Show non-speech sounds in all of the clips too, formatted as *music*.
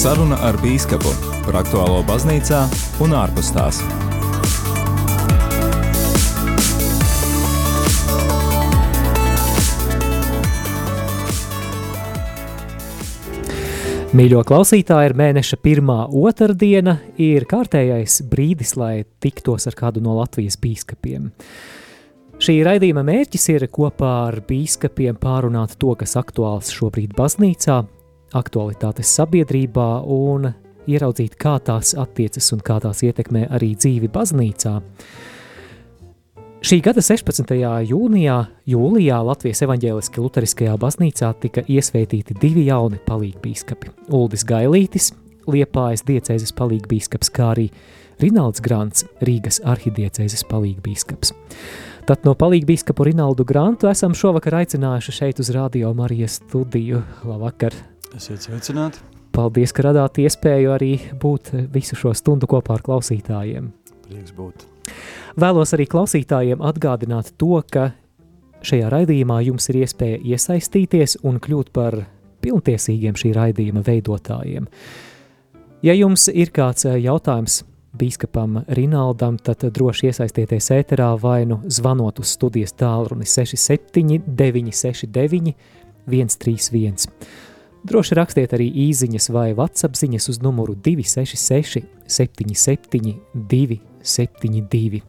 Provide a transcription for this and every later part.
Saruna ar bīskapu par aktuālo baznīcā un ārpus tās. Mīļo klausītāji, ir mēneša pirmā otrdiena, ir kārtējais brīdis, lai tiktos ar kādu no Latvijas bīskapiem. Šī raidījuma mērķis ir kopā ar bīskapiem pārunāt to, kas aktuāls šobrīd baznīcā, aktualitātes sabiedrībā un ieraudzīt, kā tās attiecas un kā tās ietekmē arī dzīvi baznīcā. Šī gada 16. jūnijā, jūlijā Latvijas evaņģēliski luteriskajā baznīcā tika iesvētīti divi jauni palīgbīskapi – Uldis Gailītis, Liepājas diecēzes palīgbīskaps, kā arī Rinalds Grants, Rīgas arhidiecēzes palīgbīskaps. Tad no palīgbīskapu Rinaldu Grantu esam šovakar aicinājuši šeit uz Radio Marijas studiju. Labvakar! Esiet sveicināti! Paldies, ka radāt iespēju arī būt visu šo stundu kopā ar klausītājiem. Prieks būt! Vēlos arī klausītājiem atgādināt to, ka šajā raidījumā jums ir iespēja iesaistīties un kļūt par pilntiesīgiem šī raidījuma veidotājiem. Ja jums ir kāds eh, jautājums bīskapam Rinaldam, tad droši iesaistieties ēterā vai nu zvanot uz studijas tālruni 67 969 131. Droši rakstiet arī īziņas vai WhatsApp ziņas uz numuru 266 77 272.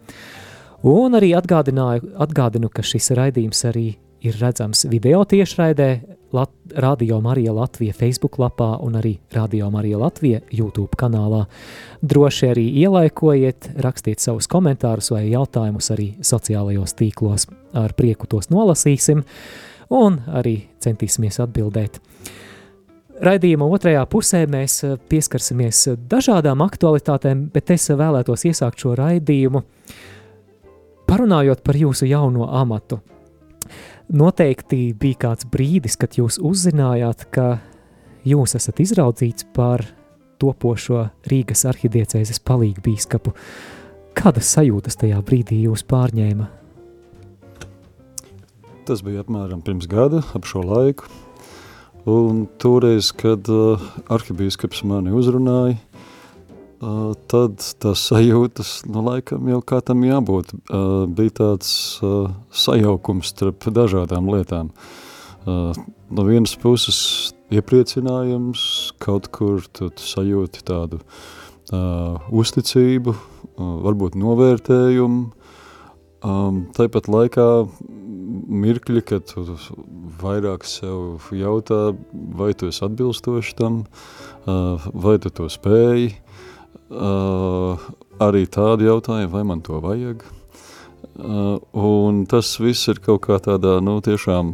Un arī atgādinu, ka šis raidījums arī ir redzams video tiešraidē Lat Radio Marija Latvija Facebook lapā un arī Radio Marija Latvija YouTube kanālā. Droši arī ielaikojiet, rakstiet savus komentārus vai jautājumus arī sociālajos tīklos. Ar prieku tos nolasīsim un arī centīsimies atbildēt. Raidījuma otrajā pusē mēs eh, pieskarsimies dažādām aktualitātēm, bet es vēlētos iesākt šo raidījumu parunājot par jūsu jauno amatu. Noteikti bija kāds brīdis, kad jūs uzzinājāt, ka jūs esat izraudzīts par topošo Rīgas arhidiecēzes palīgu bīskapu. Kādas sajūtas tajā brīdī jūs pārņēma? Tas bija apmēram pirms gada, ap šo laiku. Un toreiz, kad uh, arhibīskaps mani uzrunāja, uh, tad tas *laughs* sajūtas, nu, laikam jau kā tam jābūt, uh, bija tāds uh, sajaukums starp dažādām lietām. Uh, no vienas puses iepriecinājums, kaut kur tu sajūti tādu uh, uzticību, uh, varbūt novērtējumu, um, tāpat laikā mirkļi, kad tu vairāk sev jautā, vai tu esi atbilstoši tam, vai tu to spēji. Arī tādi jautājumi, vai man to vajag. Un tas viss ir kaut kā tādā, nu, tiešām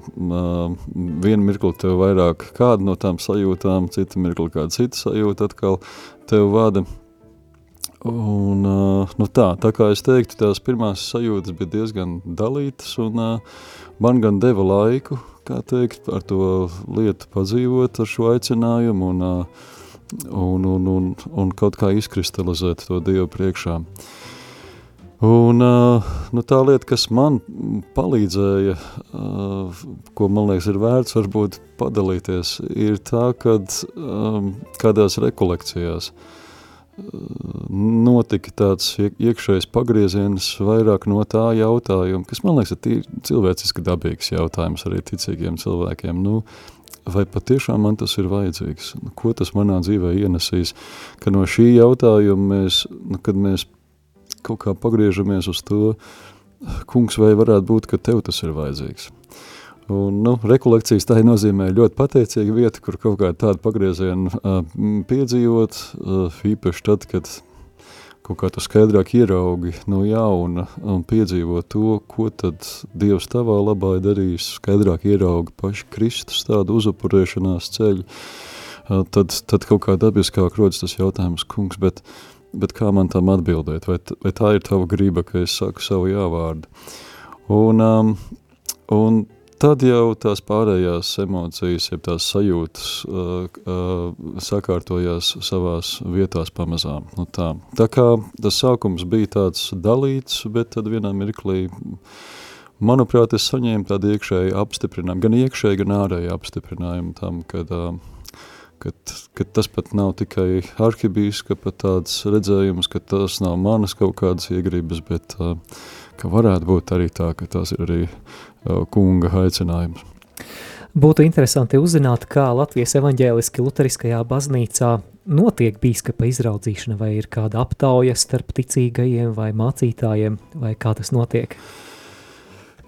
vienu mirkli tev vairāk kāda no tām sajūtām, citu mirkli kāda cita sajūta atkal tev vada. Un, nu tā, tā kā es teiktu, tās pirmās sajūtas bija diezgan dalītas, un man gan deva laiku, kā teikt, ar to lietu padzīvot, ar šo aicinājumu, un, un, un, un, un kaut kā izkristalizēt to Dievu priekšā. Un, nu, tā lieta, kas man palīdzēja, ko man liekas ir vērts varbūt padalīties, ir tā, kad kādās rekolekcijās – notika tāds iekšējs pagrieziens vairāk no tā jautājuma, kas man liekas ir cilvēciski dabīgs jautājums arī ticīgiem cilvēkiem. Nu, vai patiešām man tas ir vajadzīgs? Nu, ko tas manā dzīvē ienesīs? Ka no šī jautājuma mēs, nu, kad mēs kaut kā pagriežamies uz to, kungs, vai varētu būt, ka tev tas ir vajadzīgs? Un, nu, rekolekcijas tā nozīmē ļoti pateicīga vieta, kur kaut kādu tādu pagriezienu uh, piedzīvot, uh, īpaši tad, kad kaut kā tu skaidrāk ieraugi no jauna un piedzīvo to, ko tad Dievs tavā labā ir darījis, skaidrāk ieraugi paši Kristus tādu uzupurēšanās ceļu, uh, tad, tad kaut kā dabiskāk rodas tas jautājums, kungs, bet, bet kā man tam atbildēt, vai, vai tā ir tava griba, ka es saku savu jāvārdu. Un, um, un tad jau tās pārējās emocijas, jeb tās sajūtas uh, uh, sakārtojās savās vietās pamazām. Nu tā. tā kā tas sākums bija tāds dalīts, bet tad vienā mirklī, manuprāt, es saņēmu tādu iekšēju apstiprinājumu, gan iekšēju, gan ārēju apstiprinājumu tam, kad, uh, ka, ka tas pat nav tikai arhibīskapa tāds redzējums, ka tas nav manas kaut kādas iegribas, bet ka varētu būt arī tā, ka tas ir arī kunga aicinājums. Būtu interesanti uzzināt, kā Latvijas evaņģēliski luteriskajā baznīcā notiek bīskapa izraudzīšana, vai ir kāda aptauja starp ticīgajiem vai mācītājiem, vai kā tas notiek? Uh,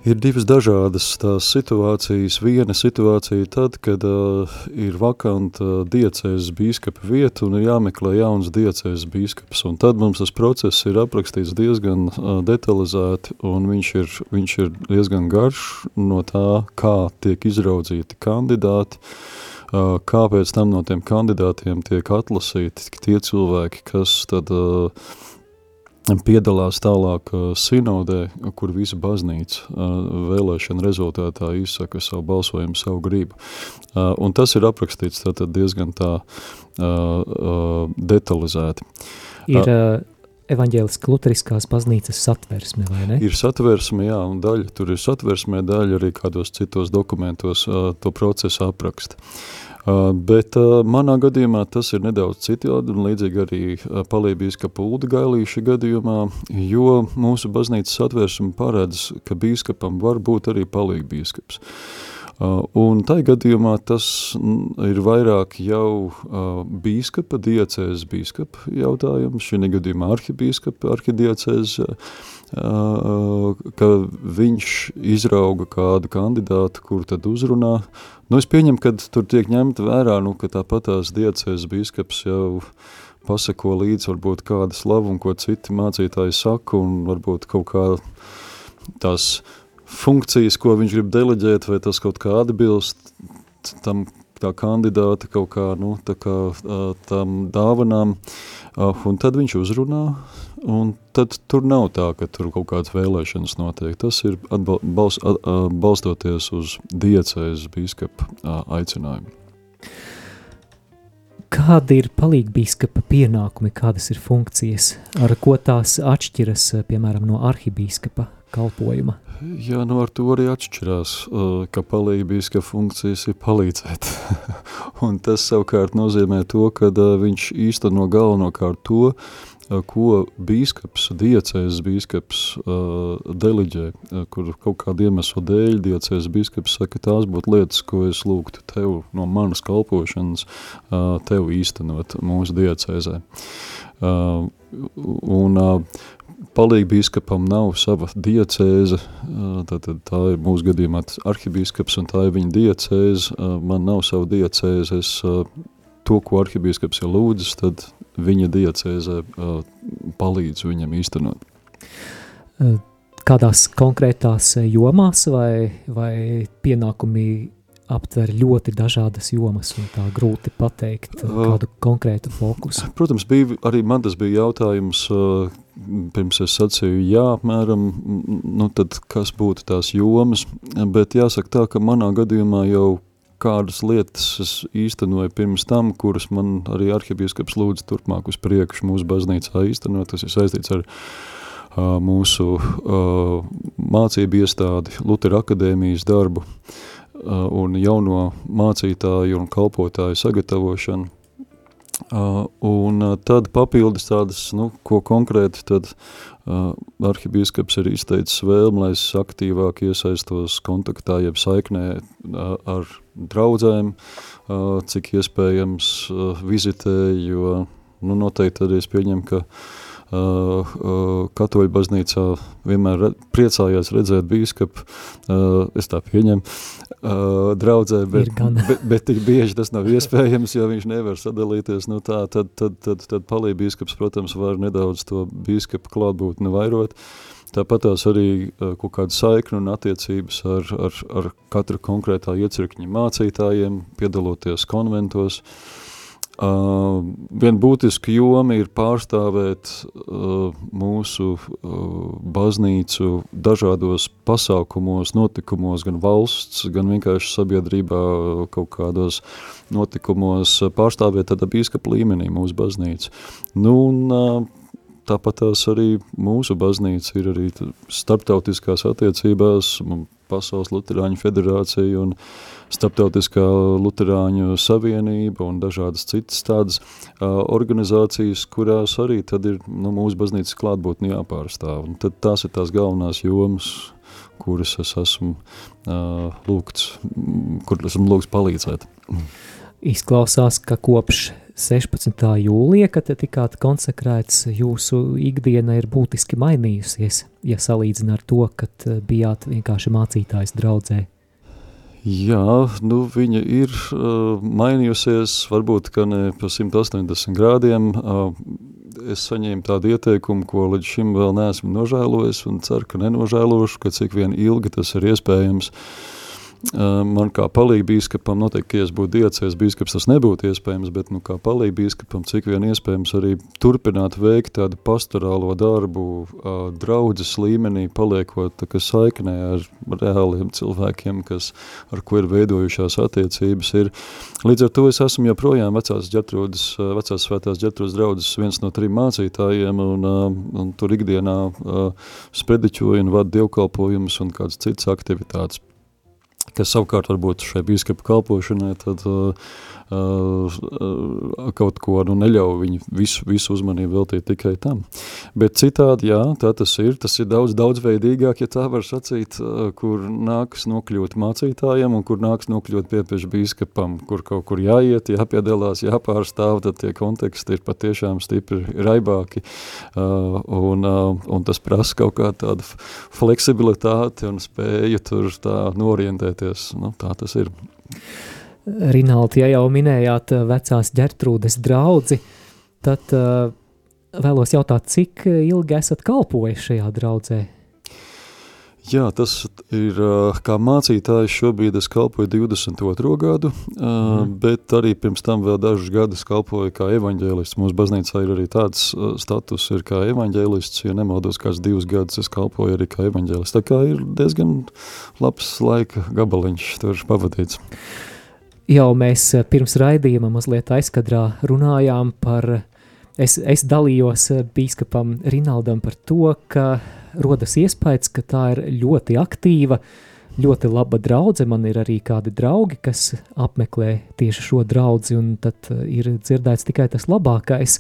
Ir divas dažādas tās situācijas. Viena situācija tad, kad uh, ir vakanta diecēzes bīskapa vieta un ir jāmeklē jauns diecēzes bīskaps. Un tad mums tas process ir aprakstīts diezgan uh, detalizēti un viņš ir, viņš ir diezgan garš no tā, kā tiek izraudzīti kandidāti, uh, kā pēc tam no tiem kandidātiem tiek atlasīti tie cilvēki, kas tad uh, piedalās tālāk uh, sinodē, kur visa baznīca uh, vēlēšana rezultātā izsaka savu balsojumu, savu gribu. Uh, un tas ir aprakstīts tātad diezgan tā detalizēti. Ir evaņģēliski luteriskās baznīcas satversme, vai ne? Ir satversme, jā, un daļa, tur ir satversme, daļa arī kādos citos dokumentos to procesu apraksta. Bet manā gadījumā tas ir nedaudz citādi, un līdzīgi arī palībīskapa Ulda Gailīša gadījumā, jo mūsu baznīcas atvērsuma paredz, ka bīskapam var būt arī palīgbīskaps. Uh, un tai gadījumā tas ir vairāk jau uh, bīskapa, diecēs bīskapa jautājums, šī gadījumā arhibīskapa, arhidiecēs, uh, ka viņš izrauga kādu kandidātu, kur tad uzrunā, Nu, es pieņemu, ka tur tiek ņemta vērā, nu, ka tāpat tās diecēs bīskaps jau pasako līdz varbūt kāda slavu un ko citi mācītāji saka un varbūt kaut kā tās funkcijas, ko viņš grib deleģēt, vai tas kaut kā atbilst tam tā kandidāta kaut kā, nu, tā kā tam dāvanām, un tad viņš uzrunā, un tad tur nav tā, ka tur kaut kādas vēlēšanas notiek. Tas ir atbal, bals, balstoties uz diecēs bīskapa aicinājumu. Kādi ir palīgbīskapa pienākumi, kādas ir funkcijas, ar ko tās atšķiras, piemēram, no arhibīskapa kalpojuma? Jā, nu ar to arī atšķirās, ka palīgbīska funkcijas ir palīdzēt. *laughs* Un tas savukārt nozīmē to, ka viņš īsteno galvenokārt to, ko bīskaps, diecēs bīskaps deliģē, kur kaut kādu iemeslu dēļ diecēs bīskaps saka, tās būtu lietas, ko es lūgtu tev no manas kalpošanas, tev īstenot mūsu diecēzē. Un uh, palīgi bīskapam nav sava diecēze, tad tā ir mūsu gadījumā arhibīskaps un tā ir viņa diecēze, man nav sava diecēze, es to, ko arhibīskaps ir lūdzis, tad viņa diecēzē uh, palīdz viņam īstenot. Kādās konkrētās jomās vai, vai pienākumi aptver ļoti dažādas jomas, un tā grūti pateikt kādu konkrētu fokusu. Protams, bija, arī man tas bija jautājums, pirms es sacīju, jā, apmēram, nu tad kas būtu tās jomas, bet jāsaka tā, ka manā gadījumā jau kādas lietas es īstenoju pirms tam, kuras man arī arhibīskaps lūdza turpmāk uz priekšu mūsu baznīcā īstenot. Tas ir saistīts ar uh, mūsu uh, mācību iestādi, Lutera akadēmijas darbu uh, un jauno mācītāju un kalpotāju sagatavošanu. Uh, un uh, tad papildus tādas, nu, ko konkrēti tad uh, arhibīskaps ir izteicis vēlmi, lai es aktīvāk iesaistos kontaktā, jeb saiknē uh, ar draudzēm, uh, cik iespējams uh, vizitēju, jo nu, noteikti tad es pieņemu, ka Uh, uh, katoļu baznīcā vienmēr re, priecājās redzēt bīskapu, uh, es tā pieņemu, uh, draudzē, bet, bet, bet tik bieži tas nav iespējams, jo viņš nevar sadalīties, nu tā, tad, tad, tad, tad palīja bīskaps, protams, var nedaudz to bīskapu klātbūtni vairot, Tāpat tās arī uh, kaut kāda saikna un attiecības ar, ar, ar katru konkrētā iecirkņa mācītājiem, piedaloties konventos, uh, Uh, Viena būtiska joma ir pārstāvēt uh, mūsu uh, baznīcu dažādos pasākumos, notikumos, gan valsts, gan vienkārši sabiedrībā kaut kādos notikumos, pārstāvēt tādā bīskapa līmenī mūsu baznīcu. Nu, un, uh, tāpat tās arī mūsu baznīca ir arī starptautiskās attiecībās, Pasaules Luterāņu federācija un Starptautiskā Luterāņu savienība un dažādas citas tādas uh, organizācijas, kurās arī ir nu, mūsu baznīcas klātbūtni jāpārstāv. Un tad tās ir tās galvenās jomas, kuras es esmu uh, lūgts, kur esmu lūgts palīdzēt. Izklausās, ka kopš 16. jūlija, kad tikāt konsekrēts, jūsu ikdiena ir būtiski mainījusies, ja salīdzina ar to, kad bijāt vienkārši mācītājs draudzē. Jā, nu viņa ir uh, mainījusies, varbūt, ne pa 180 grādiem. Uh, es saņēmu tādu ieteikumu, ko līdz šim vēl neesmu nožēlojis un ceru, ka nenožēlošu, ka cik vien ilgi tas ir iespējams. Uh, Man kā palīga bīskapam, noteikti, ja es būtu diecēs bīskaps, tas nebūtu iespējams, bet nu, kā palīga bīskapam, cik vien iespējams arī turpināt veikt tādu pastorālo darbu draudzes līmenī, paliekot saiknē ar reāliem cilvēkiem, kas, ar ko ir veidojušās attiecības. Ir. Līdz ar to es esmu joprojām vecās ģertrūdas, vecās svētās ģertrūdas draudzes viens no trim mācītājiem, un, un tur ikdienā sprediķoju un vadu dievkalpojumus un kādas citas aktivitātes kas savukārt varbūt šai bīskapa kalpošanai tad uh, kaut ko nu, neļauj viņu visu, visu uzmanību veltīt tikai tam. Bet citādi, jā, tā tas ir, tas ir daudz daudzveidīgāk, ja tā var sacīt, uh, kur nāks nokļūt mācītājiem un kur nāks nokļūt piepieši bīskapam, kur kaut kur jāiet, jāpiedalās, jāpārstāv, tad tie konteksti ir patiešām stipri raibāki un, un tas prasa kaut kā tādu fleksibilitāti un spēju tur tā norientēties, nu, tā tas ir. Rinaldi, ja jau minējāt eh, vecās ģertrūdes draudzi, tad uh, vēlos jautāt, cik ilgi esat kalpojis šajā draudzē? Jā, tas ir eh, kā mācītājs šobrīd es kalpoju 22. gadu, mm. bet arī pirms tam vēl dažus gadus kalpoju kā evaņģēlists. Mūsu baznīcā ir arī tāds status ir kā evaņģēlists, ja nemaldos kāds divus gadus es kalpoju arī kā evaņģēlists. Tā kā ir diezgan labs laika gabaliņš tur pavadīts jau mēs eh, pirms raidījuma mazliet aizkadrā runājām par, es, es dalījos eh, bīskapam Rinaldam par to, ka rodas iespējas, ka tā ir ļoti aktīva, ļoti laba draudze. Man ir arī kādi draugi, kas apmeklē tieši šo draudzi, un tad eh, ir dzirdēts tikai tas labākais.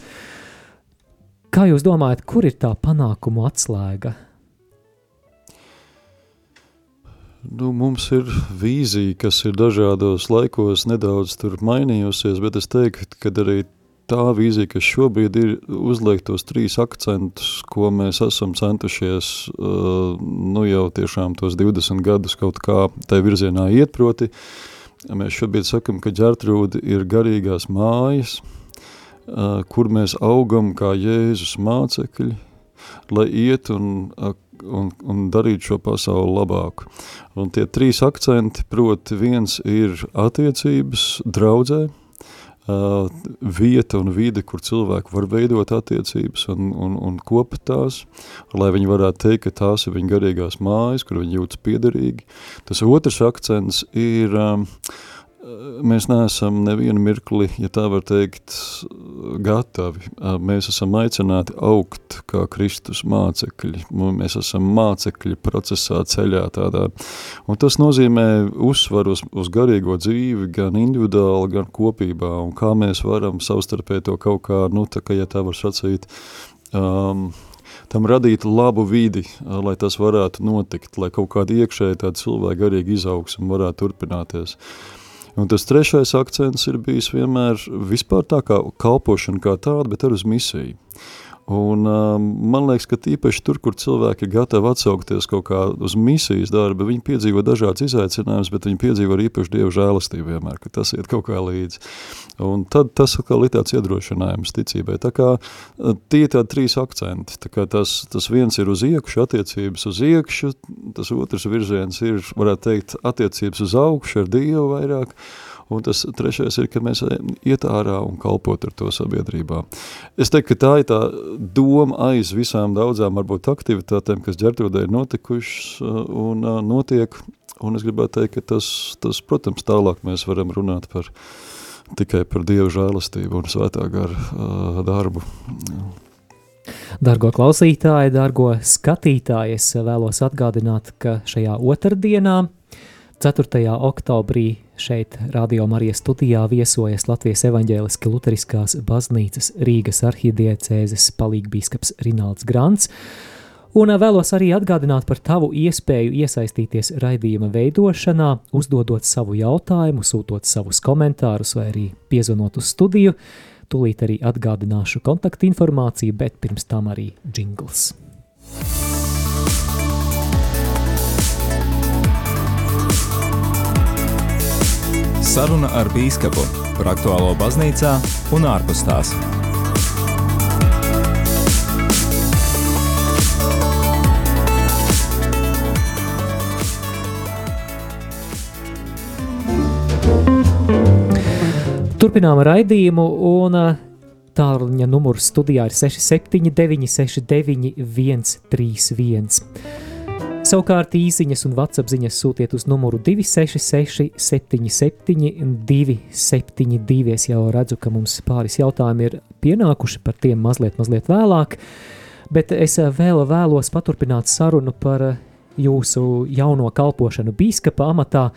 Kā jūs domājat, kur ir tā panākumu atslēga? Nu, mums ir vīzija, kas ir dažādos laikos nedaudz mainījusies, bet es teiktu, ka arī tā vīzija, kas šobrīd ir uzliek tos trīs akcentus, ko mēs esam centušies uh, nu jau tiešām tos 20 gadus kaut kā tai virzienā iet, proti, mēs šobrīd sakam, ka ģertrūdi ir garīgās mājas, uh, kur mēs augam kā Jēzus mācekļi, lai iet un uh, un, un darīt šo pasauli labāku. Un tie trīs akcenti, proti viens ir attiecības draudzē, uh, vieta un vide, kur cilvēki var veidot attiecības un, un, un kopat tās, lai viņi varētu teikt, ka tās ir viņa garīgās mājas, kur viņi jūtas piederīgi. Tas otrs akcents ir um, mēs neesam nevienu mirkli, ja tā var teikt, gatavi. Mēs esam aicināti augt kā Kristus mācekļi. Mēs esam mācekļi procesā ceļā tādā. Un tas nozīmē uzsvaru uz, uz garīgo dzīvi, gan individuāli, gan kopībā, un kā mēs varam savstarpēji to kaut kā, nu, tā kā, ja tā var sacīt, um, tam radīt labu vidi, lai tas varētu notikt, lai kaut kāda iekšēja tāda cilvēka garīga izaugsme varētu turpināties. Uh, Un tas trešais akcents ir bijis vienmēr vispār tā kā kalpošana kā tāda, bet arī uz misiju. Un, um, man liekas, ka tīpaši tur, kur cilvēki ir gatavi atsaukties kaut kā uz misijas darbu, viņi piedzīvo dažādas izaicinājumus, bet viņi piedzīvo arī īpaši Dievu žēlastību vienmēr, ka tas iet kaut kā līdzi. Un tad tas atkal ir tāds iedrošinājums ticībai. Tā kā uh, tie ir tādi trīs akcenti. Tā kā tas, tas viens ir uz iekšu, attiecības uz iekšu, tas otrs virziens ir, varētu teikt, attiecības uz augšu ar Dievu vairāk, Un tas trešais ir, ka mēs iet ārā un kalpot ar to sabiedrībā. Es teiktu, ka tā ir tā doma aiz visām daudzām varbūt aktivitātēm, kas ģertrūdē ir notikušas un uh, notiek. Un es gribētu teikt, ka tas, tas, protams, tālāk mēs varam runāt par tikai par Dievu žēlastību un svētā gara uh, darbu. Dargo klausītāji, dargo skatītāji, es vēlos atgādināt, ka šajā otrdienā, 4. oktobrī, šeit Radio Marijas studijā viesojas Latvijas evaņģēliski luteriskās baznīcas Rīgas arhidiecēzes palīgbīskaps Rinalds Grants, Un vēlos arī atgādināt par tavu iespēju iesaistīties raidījuma veidošanā, uzdodot savu jautājumu, sūtot savus komentārus vai arī piezvanot uz studiju. Tūlīt arī atgādināšu kontaktinformāciju, bet pirms tam arī jingls. Saruna ar bīskapu par aktuālo baznīcā un ārpus tās. Turpinām raidījumu, un tālruņa numurs studijā ir 679, 691, 131. Savukārt īsiņas un WhatsApp ziņas sūtiet uz numuru 266, 77, 272. Es jau redzu, ka mums pāris jautājumi ir pienākuši par tiem mazliet, mazliet vēlāk, bet es vēl vēlos paturpināt sarunu par jūsu jauno kalpošanu bīskapa amatā.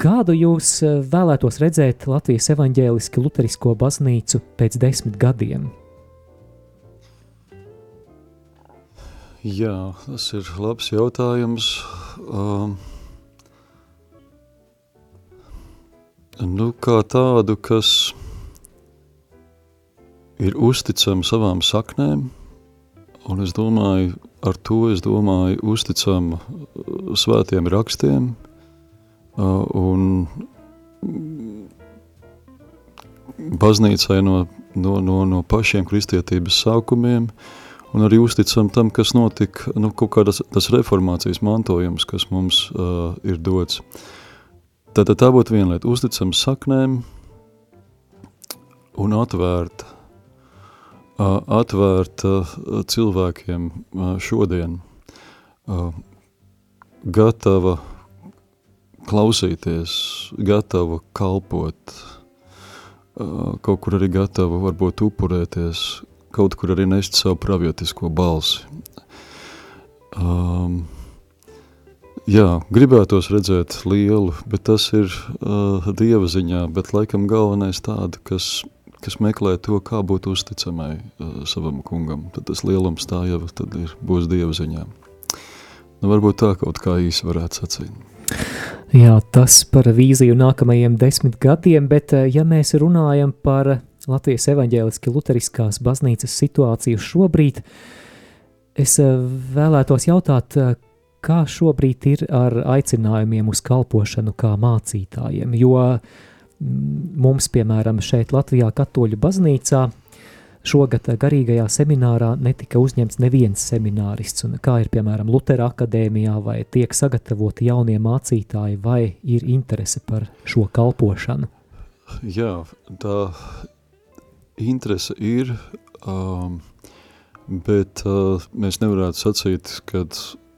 Kādu jūs eh, vēlētos redzēt Latvijas evaņģēliski luterisko baznīcu pēc desmit gadiem? Jā, tas ir labs jautājums. Um, nu, kā tādu, kas ir uzticama savām saknēm, un es domāju, ar to es domāju uzticama svētiem rakstiem, uh, un baznīcai no, no, no, no pašiem kristietības sākumiem, un arī uzticam tam, kas notika, nu, kaut kādas tas reformācijas mantojums, kas mums uh, ir dots. Tātad tā būtu viena lieta, uzticam saknēm un atvērta, uh, atvērta uh, cilvēkiem uh, šodien, uh, gatava klausīties, gatava kalpot, kaut kur arī gatava varbūt upurēties, kaut kur arī nest savu pravietisko balsi. Um, jā, gribētos redzēt lielu, bet tas ir uh, Dieva ziņā, bet laikam galvenais tāda, kas, kas meklē to, kā būt uzticamai uh, savam kungam, tad tas lielums tā jau tad ir, būs Dieva ziņā. Nu, varbūt tā kaut kā īsi varētu sacīt. Jā, tas par vīziju nākamajiem desmit gadiem, bet eh, ja mēs runājam par Latvijas evaņģēliski luteriskās baznīcas situāciju šobrīd, es eh, vēlētos jautāt, eh, kā šobrīd ir ar aicinājumiem uz kalpošanu kā mācītājiem, jo mm, mums, piemēram, šeit Latvijā katoļu baznīcā Šogad garīgajā seminārā netika uzņemts neviens seminārists, un kā ir piemēram Lutera akadēmijā, vai tiek sagatavoti jaunie mācītāji, vai ir interese par šo kalpošanu? Jā, tā interese ir, um, bet uh, mēs nevarētu sacīt, ka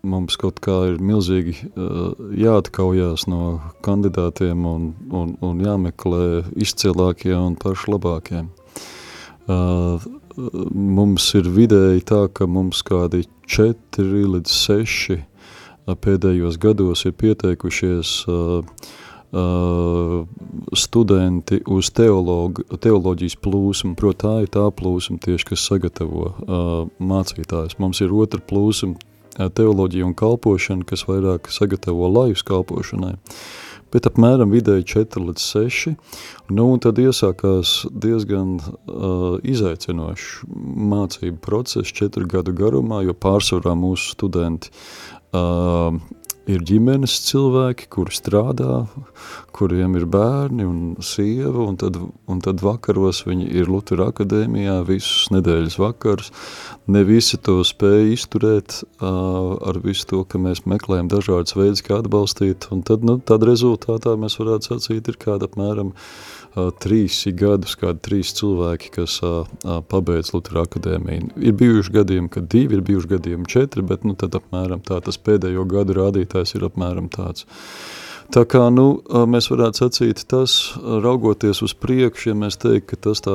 mums kaut kā ir milzīgi uh, jāatkaujās no kandidātiem un, un, un jāmeklē izcilākie un pašlabākie. Uh, mums ir vidēji tā, ka mums kādi 4 līdz 6 pēdējos gados ir pieteikušies uh, uh, studenti uz teolog, teoloģijas plūsmu, proti tā ir tā plūsma tieši, kas sagatavo uh, mācītājs. Mums ir otra plūsma teoloģija un kalpošana, kas vairāk sagatavo lajus kalpošanai. Bet apmēram vidēji 4 līdz 6. Nu, un tad iesākās diezgan uh, izaicinošs mācību process 4 gadu garumā, jo pārsvarā mūsu studenti uh, ir ģimenes cilvēki, kuri strādā, kuriem ir bērni un sieva, un tad, un tad vakaros viņi ir Lutera akadēmijā visus nedēļas vakars. Ne visi to spēja izturēt uh, ar visu to, ka mēs meklējam dažādas veidus, kā atbalstīt, un tad, nu, tad rezultātā mēs varētu sacīt, ir kāda apmēram uh, trīs gadus, kādi trīs cilvēki, kas pabeidz Lutera akadēmiju. Ir bijuši gadījumi, ka divi, ir bijuši gadījumi četri, bet nu, tad apmēram tā tas pēdējo gadu rādītājs ir apmēram tāds. Tā kā nu, mēs varētu sacīt, tas raugoties uz priekšu, ja mēs teiktu, ka tas tā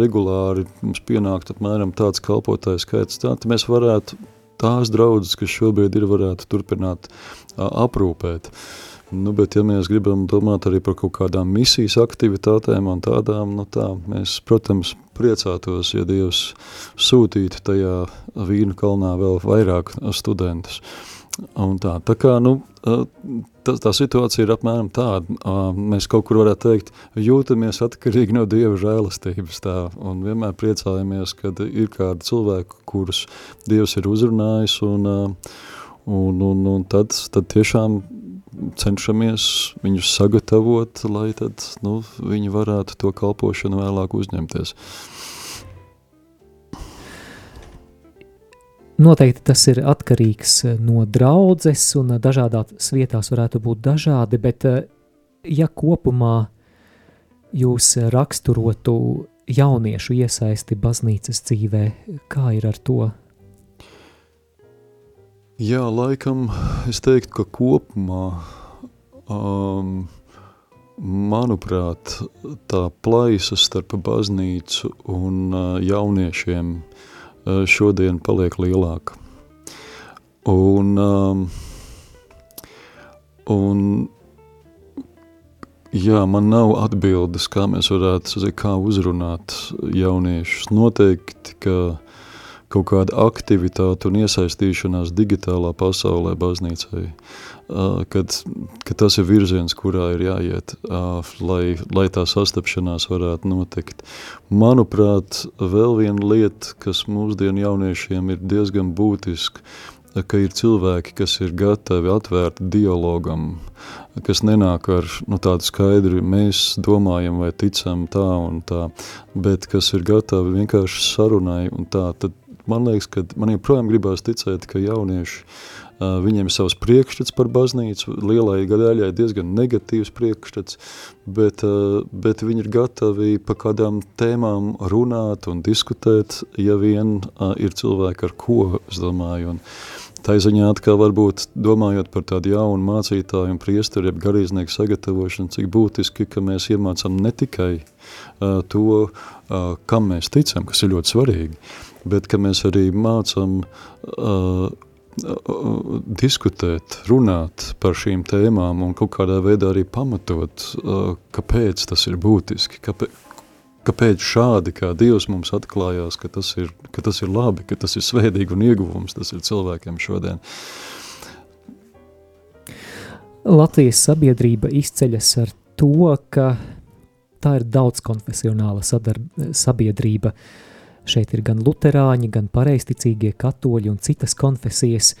regulāri mums pienākt apmēram tāds kalpotājs skaits, tā, tad mēs varētu tās draudzes, kas šobrīd ir, varētu turpināt aprūpēt. Nu, bet, ja mēs gribam domāt arī par kaut kādām misijas aktivitātēm un tādām, nu tā, mēs, protams, priecātos, ja Dievs sūtītu tajā vīnu kalnā vēl vairāk studentus. Un tā, tā kā, nu, tā, tā situācija ir apmēram tāda, mēs kaut kur varētu teikt, jūtamies atkarīgi no Dieva žēlastības tā, un vienmēr priecājamies, kad ir kādi cilvēki, kurus Dievs ir uzrunājis, un, un, un, un tad, tad tiešām cenšamies viņus sagatavot, lai tad, nu, viņi varētu to kalpošanu vēlāk uzņemties. Noteikti tas ir atkarīgs eh, no draudzes, un dažādās vietās varētu būt dažādi, bet eh, ja kopumā jūs raksturotu jauniešu iesaisti baznīcas dzīvē, kā ir ar to? Jā, laikam es teiktu, ka kopumā, um, manuprāt, tā plaisa starp baznīcu un uh, jauniešiem uh, šodien paliek lielāka. Un, um, un jā, man nav atbildes, kā mēs varētu, kā uzrunāt jauniešus. Noteikti, ka kaut kāda aktivitāte un iesaistīšanās digitālā pasaulē baznīcai, kad, ka tas ir virziens, kurā ir jāiet, lai, lai tā sastapšanās varētu notikt. Manuprāt, vēl viena lieta, kas mūsdienu jauniešiem ir diezgan būtiska, ka ir cilvēki, kas ir gatavi atvērt dialogam, kas nenāk ar nu, tādu skaidru, mēs domājam vai ticam tā un tā, bet kas ir gatavi vienkārši sarunai un tā, tad man liekas, ka man joprojām gribās ticēt, ka jaunieši, viņiem ir savs priekšstats par baznīcu, lielai daļai diezgan negatīvs priekšstats, bet, bet viņi ir gatavi pa kādām tēmām runāt un diskutēt, ja vien ir cilvēki ar ko, es domāju, un Tā ziņā atkal varbūt domājot par tādu jaunu mācītāju un priesteri, jeb garīdznieku sagatavošanu, cik būtiski, ka mēs iemācām ne tikai uh, to, uh, kam mēs ticam, kas ir ļoti svarīgi, bet ka mēs arī mācam uh, diskutēt, runāt par šīm tēmām un kaut kādā veidā arī pamatot, uh, kāpēc tas ir būtiski, kāpēc, kāpēc šādi, kā Dievs mums atklājās, ka tas ir, ka tas ir labi, ka tas ir svētīgi un ieguvums, tas ir cilvēkiem šodien. Latvijas sabiedrība izceļas ar to, ka tā ir daudzkonfesionāla sabiedrība. Uh, Šeit ir gan luterāņi, gan pareisticīgie katoļi un citas konfesijas.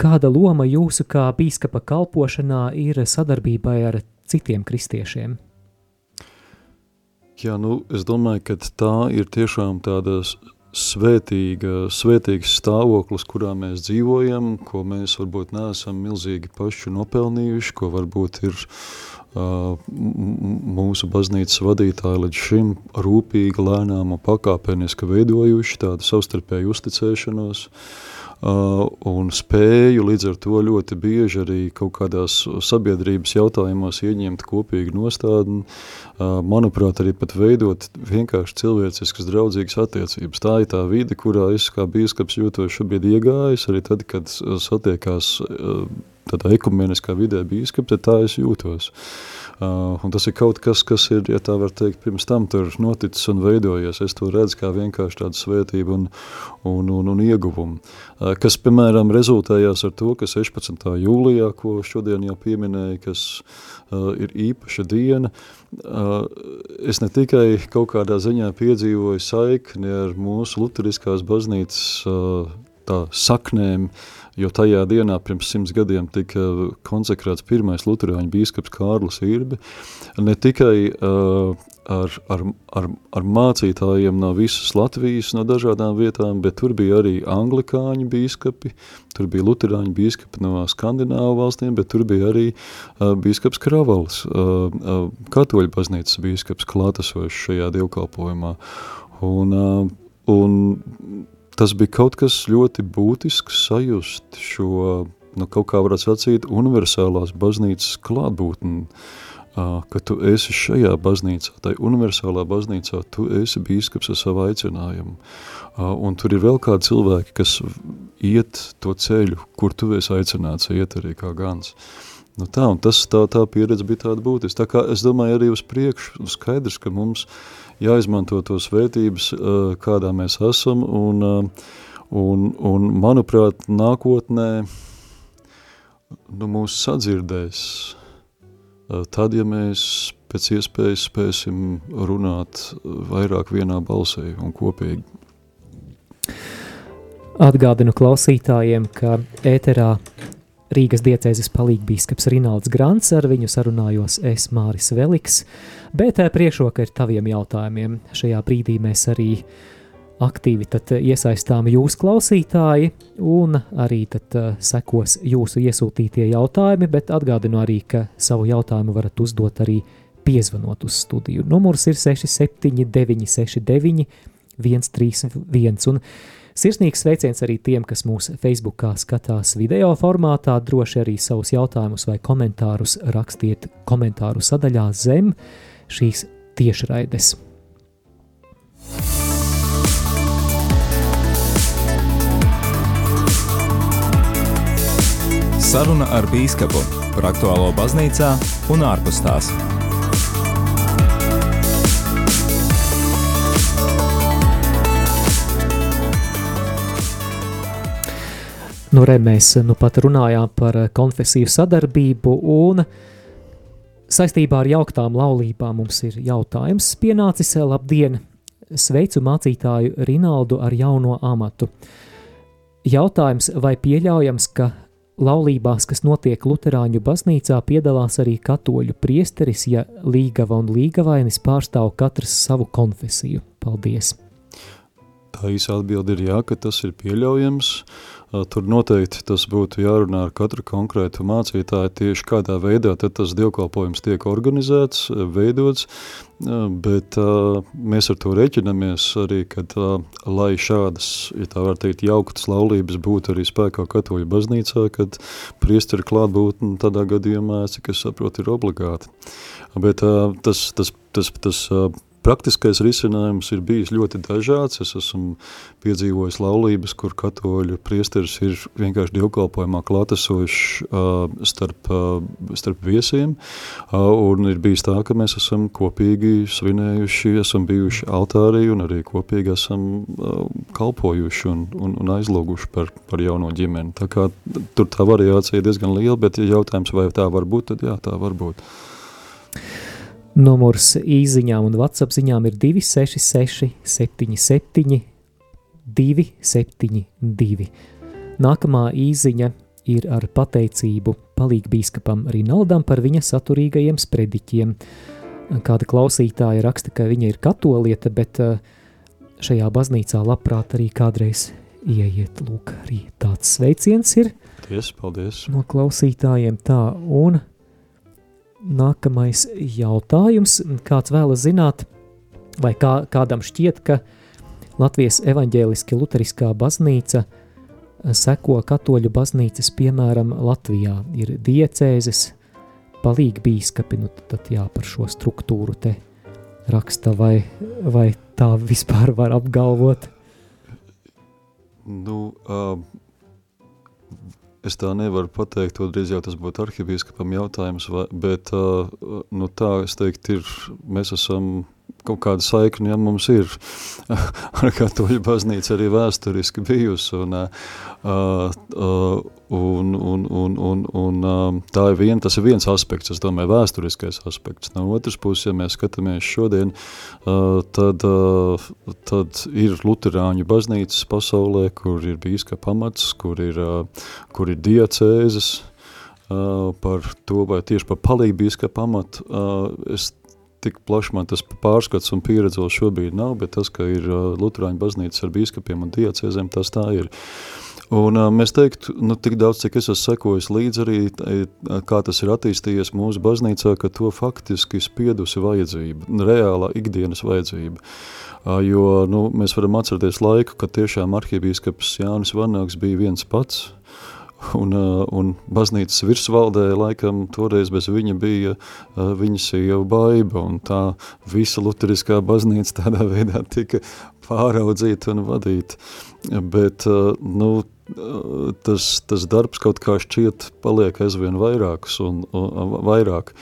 Kāda loma jūsu kā bīskapa kalpošanā ir sadarbībai ar citiem kristiešiem? Jā, nu, es domāju, ka tā ir tiešām tāda svētīga, svētīgs stāvoklis, kurā mēs dzīvojam, ko mēs varbūt neesam milzīgi paši nopelnījuši, ko varbūt ir mūsu baznīcas vadītāji līdz šim rūpīgi, lēnām un pakāpeniski veidojuši tādu savstarpēju uzticēšanos un spēju līdz ar to ļoti bieži arī kaut kādās sabiedrības jautājumos ieņemt kopīgi nostādni, manuprāt, arī pat veidot vienkārši cilvēciskas draudzīgas attiecības. Tā ir tā vide, kurā es kā bīskaps jūtos šobrīd iegājis, arī tad, kad satiekās tādā ekumeniskā vidē bīskap, tad tā es jūtos. Uh, un tas ir kaut kas, kas ir, ja tā var teikt, pirms tam tur noticis un veidojies. Es to redzu kā vienkārši tādu svētību un, un, un, un ieguvumu. Uh, kas, piemēram, rezultējās ar to, ka 16. jūlijā, ko šodien jau pieminēja, kas uh, ir īpaša diena, uh, es ne tikai kaut kādā ziņā piedzīvoju saikni ar mūsu luteriskās baznīcas uh, tā saknēm, uh, jo tajā dienā pirms simts gadiem tika konsekrēts pirmais luterāņu bīskaps Kārlis Irbi, ne tikai uh, ar, ar, ar, ar mācītājiem no visas Latvijas, no dažādām vietām, bet tur bija arī anglikāņu bīskapi, tur bija luterāņu bīskapi no Skandināvu valstīm, bet tur bija arī uh, bīskaps Kravals, uh, uh, katoļu baznīcas bīskaps klātesošs šajā dievkalpojumā. Un, uh, un tas bija kaut kas ļoti būtisks sajust šo nu, kaut kā varētu sacīt, universālās baznīcas klātbūtni, ka tu esi šajā baznīcā, tai universālā baznīcā, tu esi bīskaps ar savu aicinājumu. Un tur ir vēl kādi cilvēki, kas iet to ceļu, kur tu esi aicināts iet arī kā gans. Nu tā, un tas, tā, tā pieredze bija tāda būtiska. Tā kā es domāju arī uz priekšu, skaidrs, ka mums jāizmanto tos vērtības, kādā mēs esam, un, un, un manuprāt, nākotnē nu, mūs sadzirdēs, tad, ja mēs pēc iespējas spēsim runāt vairāk vienā balsī un kopīgi. Atgādinu klausītājiem, ka ēterā Rīgas diecēzes palīgbīskaps Rinalds Grants, ar viņu sarunājos es Māris Veliks, bet priekšroka ir taviem jautājumiem. Šajā brīdī mēs arī aktīvi iesaistām jūs klausītāji, un arī tad sekos jūsu iesūtītie jautājumi, bet atgādinu arī, ka savu jautājumu varat uzdot arī piezvanot uz studiju. Numurs ir 679 69 131, un Sirsnīgs sveiciens arī tiem, kas mūsu Facebookā skatās video formātā. Droši arī savus jautājumus vai komentārus rakstiet komentāru sadaļā zem šīs tiešraides. Saruna ar bīskapu par aktuālo baznīcā un ārpus tās. Nu, re, mēs nu pat runājām par konfesiju sadarbību, un saistībā ar jauktām laulībām mums ir jautājums pienācis. Labdien! Sveicu mācītāju Rinaldu ar jauno amatu. Jautājums, vai pieļaujams, ka laulībās, kas notiek Lutāņu baznīcā, piedalās arī katoļu priesteris, ja līgava un līgavainis pārstāv katrs savu konfesiju? Paldies! Īsa atbilde ir jā, ka tas ir pieļaujams. Tur noteikti tas būtu jārunā ar katru konkrētu mācītāju tieši kādā veidā tad tas dievkalpojums tiek organizēts, veidots, bet mēs ar to reķinamies arī, kad lai šādas, ja tā var teikt, jauktas laulības būtu arī spēkā katoļu baznīcā, kad priesteri klātbūtni tādā gadījumā, cik es saprotu, ir obligāti. Bet tas, tas, tas, tas Praktiskais risinājums ir bijis ļoti dažāds. Es esmu piedzīvojis laulības, kur katoļu priesteris ir vienkārši dievkalpojumā klātesošs uh, starp, uh, starp viesiem, uh, un ir bijis tā, ka mēs esam kopīgi svinējuši, esam bijuši altārī un arī kopīgi esam uh, kalpojuši un, un, un aizlūguši par, par jauno ģimeni. Tā kā tur tā variācija ir diezgan liela, bet ja jautājums, vai tā var būt, tad jā, tā var būt. Numurs īsiņām un WhatsApp ziņām ir 266, 77, 272. Nākamā īsiņa ir ar pateicību palīgbīskapam Rinaldam par viņa saturīgajiem sprediķiem. Kāda klausītāja raksta, ka viņa ir katoliete, bet eh, šajā baznīcā labprāt arī kādreiz ieiet. Lūk, arī tāds sveiciens ir. Paldies, paldies. No klausītājiem tā, un Nākamais jautājums. Kāds vēlas zināt, vai kā, kādam šķiet, ka Latvijas evaņģēliski luteriskā baznīca seko katoļu baznīcas, piemēram, Latvijā ir diecēzes, palīgi bīskapi, nu tad jā, par šo struktūru te raksta, vai, vai tā vispār var apgalvot? Nu, uh, Es tā nevaru pateikt, to drīz jau tas būtu arhibīskapam jautājums, vai, bet nu, tā, es teiktu, ir, mēs esam kaut kāda saikne, ja mums ir *laughs* ar katoļu baznīca arī vēsturiski bijusi, un, uh, uh, un, un, un, un, un uh, tā ir vien, tas ir viens aspekts, es domāju, vēsturiskais aspekts. No otras puses, ja mēs skatāmies šodien, uh, tad, uh, tad ir luterāņu baznīcas pasaulē, kur ir bīska pamats, kur ir, uh, kur ir diacēzes, par to, vai tieši par palīgbīska pamatu, uh, es tik plaši man tas pārskats un pieredze vēl šobrīd nav, bet tas, ka ir Luterāņu baznīcas ar bīskapiem un diacēzēm, tas tā ir. Un mēs teiktu, nu, tik daudz, cik es esmu sekojis līdz arī, kā tas ir attīstījies mūsu baznīcā, ka to faktiski spiedusi vajadzība, reālā ikdienas vajadzība. Jo, nu, mēs varam atcerēties laiku, kad tiešām arhibīskaps Jānis Varnāks bija viens pats, Un, un baznīcas virsvaldē laikam toreiz bez viņa bija viņa sieva baiba, un tā visa luteriskā baznīca tādā veidā tika pāraudzīta un vadīta. Bet, nu, tas, tas darbs kaut kā šķiet paliek aizvien vairāks un, un vairāk.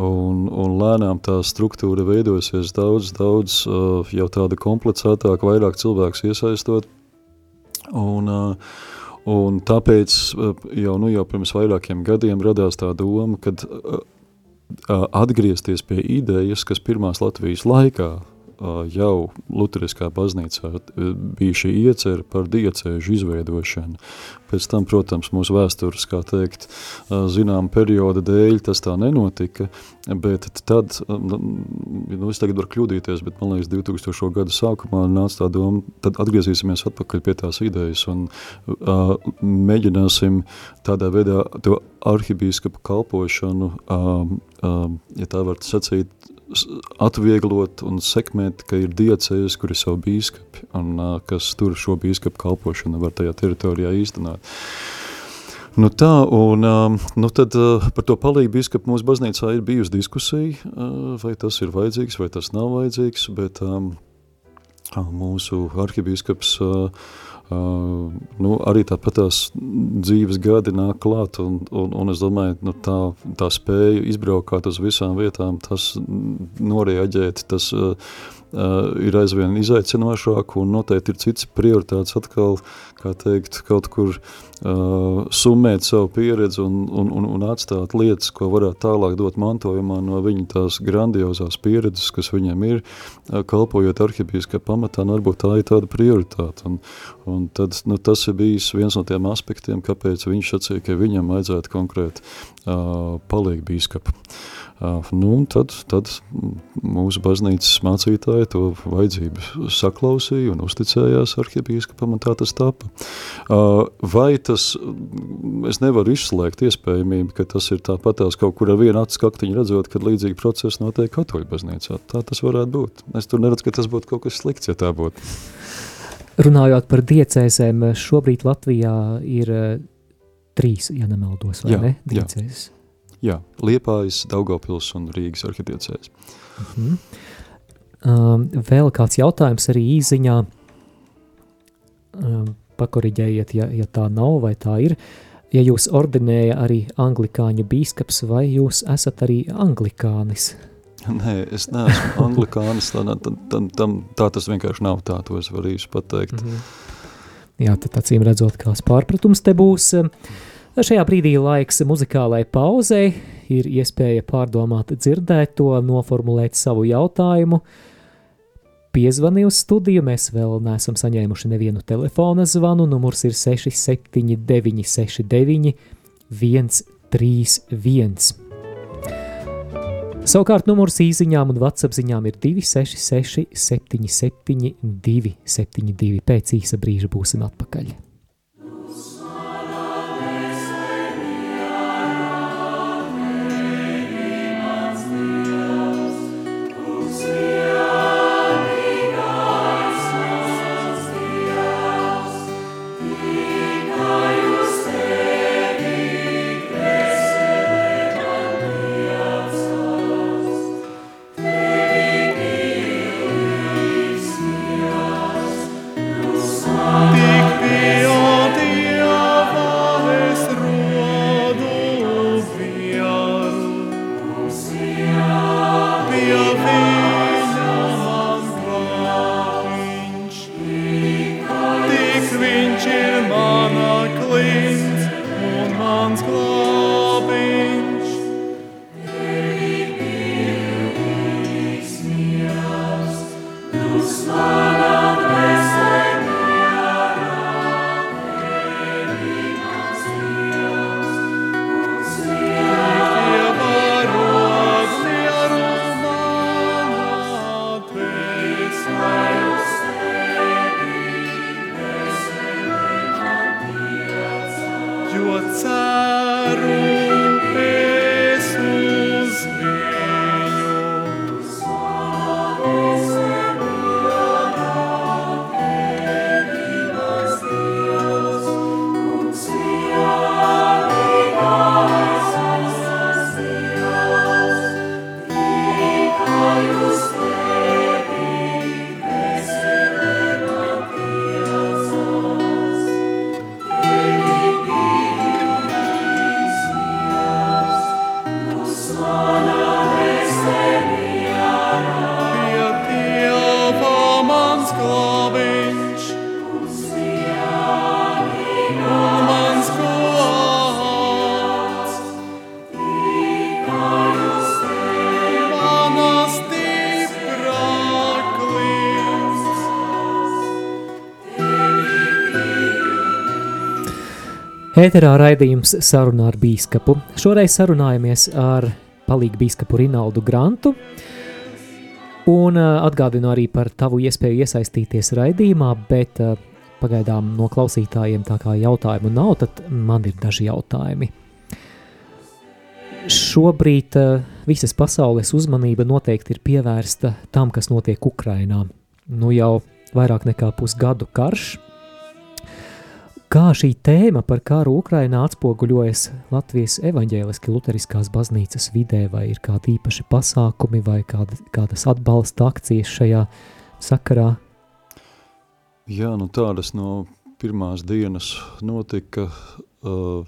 Un, un lēnām tā struktūra veidosies daudz, daudz jau tāda komplicētāka, vairāk cilvēks iesaistot. Un, uh, Un tāpēc eh, jau, nu, jau pirms vairākiem gadiem radās tā doma, kad eh, eh, atgriezties pie idejas, kas pirmās Latvijas laikā jau Luteriskā baznīcā bija šī iecer par diecēžu izveidošanu. Pēc tam, protams, mūsu vēstures, kā teikt, zinām perioda dēļ tas tā nenotika, bet tad, nu es tagad varu kļūdīties, bet man liekas 2000. gada sākumā nāca tā doma, tad atgriezīsimies atpakaļ pie tās idejas un uh, mēģināsim tādā veidā to arhibīskapu kalpošanu, um, um, ja tā var sacīt, atvieglot un sekmēt, ka ir diecējas, kur ir savu bīskapi, un kas tur šo bīskapu kalpošanu var tajā teritorijā īstenot. Nu tā, un nu tad par to palīgu bīskapu mūsu baznīcā ir bijusi diskusija, vai tas ir vajadzīgs, vai tas nav vajadzīgs, bet mūsu arhibīskaps uh, Uh, nu, arī tāpat tās dzīves gadi nāk klāt, un, un, un es domāju, nu, tā, tā spēja izbraukāt uz visām vietām, tas norieģēt, tas uh, uh, ir aizvien izaicinošāk, un noteikti ir cits prioritāts atkal, teikt, kaut kur uh, summēt savu pieredzi un, un, un, un atstāt lietas, ko varētu tālāk dot mantojumā no viņa tās grandiozās pieredzes, kas viņam ir, uh, kalpojot arhibīskā pamatā, un varbūt tā ir tāda prioritāte. Un, un tad, nu, tas ir bijis viens no tiem aspektiem, kāpēc viņš sacīja, ka viņam vajadzētu konkrēti uh, palīgt bīskapu. Nu, tad, tad mūsu baznīcas mācītāji to vajadzību saklausīja un uzticējās arhibīskapam, un tā tas tapa. Vai tas, es nevaru izslēgt iespējamību, ka tas ir tāpatās kaut kur ar vienu acu skaktiņu redzot, kad līdzīgi procesi notiek katoļu baznīcā. Tā tas varētu būt. Es tur neredzu, ka tas būtu kaut kas slikts, ja tā būtu. Runājot par diecēsēm, šobrīd Latvijā ir trīs, ja nemaldos, vai jā, ne? Diecēs. Jā. Jā, Liepājas, Daugavpils un Rīgas arhidiecēs. Mm -hmm. um, vēl kāds jautājums arī īziņā, um, pakoriģējiet, ja, ja tā nav vai tā ir, ja jūs ordinēja arī anglikāņu bīskaps vai jūs esat arī anglikānis? *laughs* Nē, es neesmu *laughs* anglikānis, tā, tā, tā, tā, tā tas vienkārši nav tā, to es varu īsti pateikt. Mm -hmm. Jā, tad acīm redzot, kāds pārpratums te būs. Uh, Šajā brīdī laiks muzikālai pauzei, ir iespēja pārdomāt dzirdēto, noformulēt savu jautājumu. Piezvani uz studiju, mēs vēl neesam saņēmuši nevienu telefona zvanu, numurs ir 679 69 131. Savukārt numurs īsiņām un WhatsApp ziņām ir 266 77 272. Pēc īsa brīža būsim atpakaļ. Ēterā raidījums sarunā ar bīskapu. Šoreiz sarunājamies ar palīgu bīskapu Rinaldu Grantu. Un atgādinu arī par tavu iespēju iesaistīties raidījumā, bet pagaidām no klausītājiem tā kā jautājumu nav, tad man ir daži jautājumi. Šobrīd visas pasaules uzmanība noteikti ir pievērsta tam, kas notiek Ukrainā. Nu jau vairāk nekā pusgadu karš, Kā šī tēma par karu Ukrainā atspoguļojas Latvijas evaņģēliski luteriskās baznīcas vidē, vai ir kādi īpaši pasākumi vai kāda, kādas atbalsta akcijas šajā sakarā? Jā, nu tādas no pirmās dienas notika uh,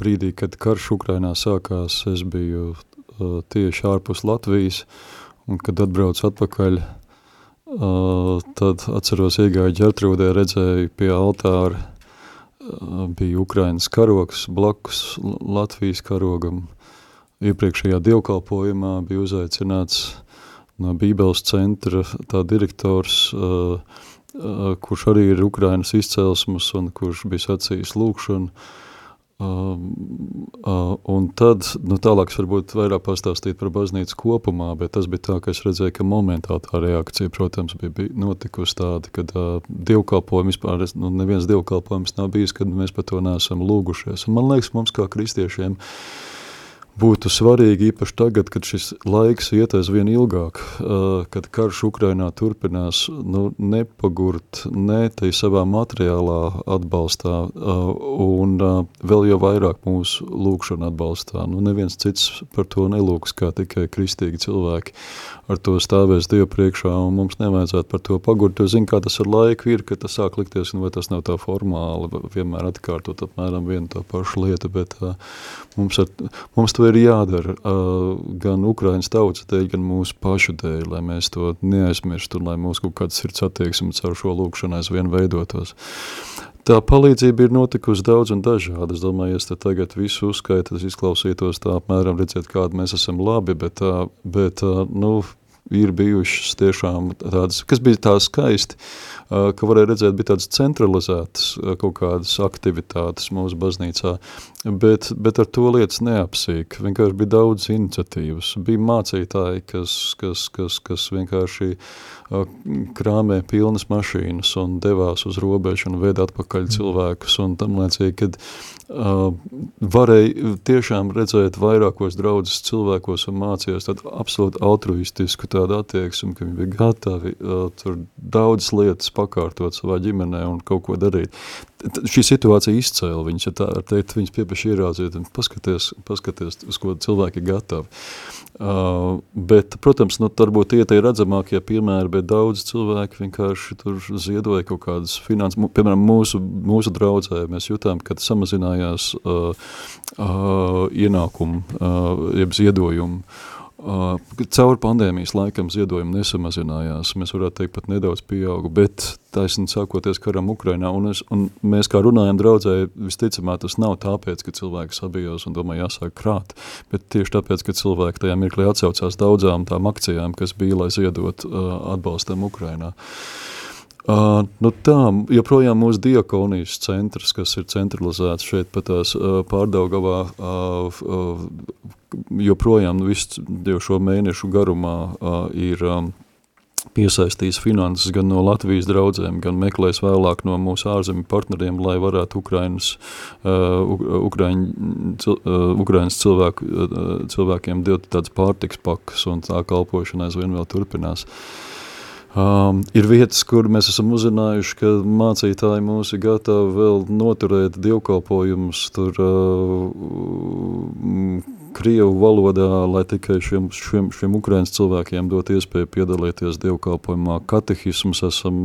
brīdī, kad karš Ukrainā sākās, es biju uh, tieši ārpus Latvijas, un kad atbraucu atpakaļ, uh, tad atceros iegāju ģertrūdē, redzēju pie altāra bija Ukrainas karoks blakus Latvijas karogam. Iepriekšējā dievkalpojumā bija uzaicināts no Bībeles centra tā direktors, kurš arī ir Ukrainas izcelsmes un kurš bija sacījis lūkšanu, Uh, uh, un tad, nu tālāk es varbūt vairāk pastāstīt par baznīcu kopumā, bet tas bija tā, ka es redzēju, ka momentā tā reakcija, protams, bija, bija notikusi tāda, kad uh, dievkalpojumi vispār, nu neviens dievkalpojums nav bijis, kad mēs par to neesam lūgušies. Un man liekas, mums kā kristiešiem, uh, būtu svarīgi īpaši tagad, kad šis laiks iet aizvien ilgāk, kad karš Ukrainā turpinās, nu, nepagurt ne tai savā materiālā atbalstā un vēl jau vairāk mūsu lūkšana atbalstā. Nu, neviens cits par to nelūks, kā tikai kristīgi cilvēki ar to stāvēs Dievu priekšā, un mums nevajadzētu par to pagurt, jo zin, kā tas ar laiku ir, ka tas sāk likties, nu, vai tas nav tā formāli, vienmēr atkārtot apmēram vienu to pašu lietu, bet uh, mums, ar, mums to ir jādara uh, gan Ukrainas tautas dēļ, gan mūsu pašu dēļ, lai mēs to neaizmirstu, un lai mūsu kaut kāds sirds attieksme caur šo lūkšanu aizvien veidotos. Tā palīdzība ir notikusi daudz un dažāda. Es domāju, ja tagad visu uzskaitu, tas izklausītos tā apmēram redzēt, kāda mēs esam labi, bet, bet nu, ir bijušas tiešām tādas, kas bija tā skaisti, ka varēja redzēt, bija tādas centralizētas kaut kādas aktivitātes mūsu baznīcā, bet, bet ar to lietas neapsīk. Vienkārši bija daudz iniciatīvas. Bija mācītāji, kas, kas, kas, kas vienkārši krāmē pilnas mašīnas un devās uz robežu un veda atpakaļ mm. cilvēkus un tam liecīgi, kad uh, varēja tiešām redzēt vairākos draudzes cilvēkos un mācījās tādu absolūti altruistisku tādu attieksmi, ka viņi bija gatavi uh, tur daudzas lietas pakārtot savā ģimenē un kaut ko darīt. Šī situācija izcēla viņus, ja tā var teikt, viņus piepaši ierāziet un paskaties, paskaties, uz ko cilvēki ir gatavi. Uh, bet, protams, nu, varbūt tie ir redzamākie piemēri, bet daudz cilvēki vienkārši tur ziedoja kaut kādas finanses, piemēram, mūsu, mūsu draudzē mēs jutām, kad samazinājās uh, uh, ienākumu, uh, jeb ziedojumu, Uh, caur pandēmijas laikam ziedojumi nesamazinājās, mēs varētu teikt pat nedaudz pieauga, bet taisni sākoties karam Ukrainā, un, es, un mēs kā runājam draudzē, visticamāk tas nav tāpēc, ka cilvēki sabijos un domā jāsāk krāt, bet tieši tāpēc, ka cilvēki tajā mirklī atsaucās daudzām tām akcijām, kas bija, lai ziedot uh, atbalstam Ukrainā. Uh, nu tā, joprojām mūsu diakonijas centrs, kas ir centralizēts šeit pat tās uh, pārdaugavā, uh, uh, joprojām visu šo mēnešu garumā uh, ir um, piesaistījis finanses gan no Latvijas draudzēm, gan meklēs vēlāk no mūsu ārzemju partneriem, lai varētu Ukrainas, uh, Ukraiņ, cil, uh, Ukrainas cilvēku, uh, cilvēkiem dot tāds pārtiks pakas un tā kalpošana aizvien vēl turpinās. Um, ir vietas, kur mēs esam uzzinājuši, ka mācītāji mūs ir gatavi vēl noturēt dievkalpojumus tur uh, Krievu valodā, lai tikai šiem, šiem, šiem Ukrainas cilvēkiem dot iespēju piedalīties dievkalpojumā. Katehismus esam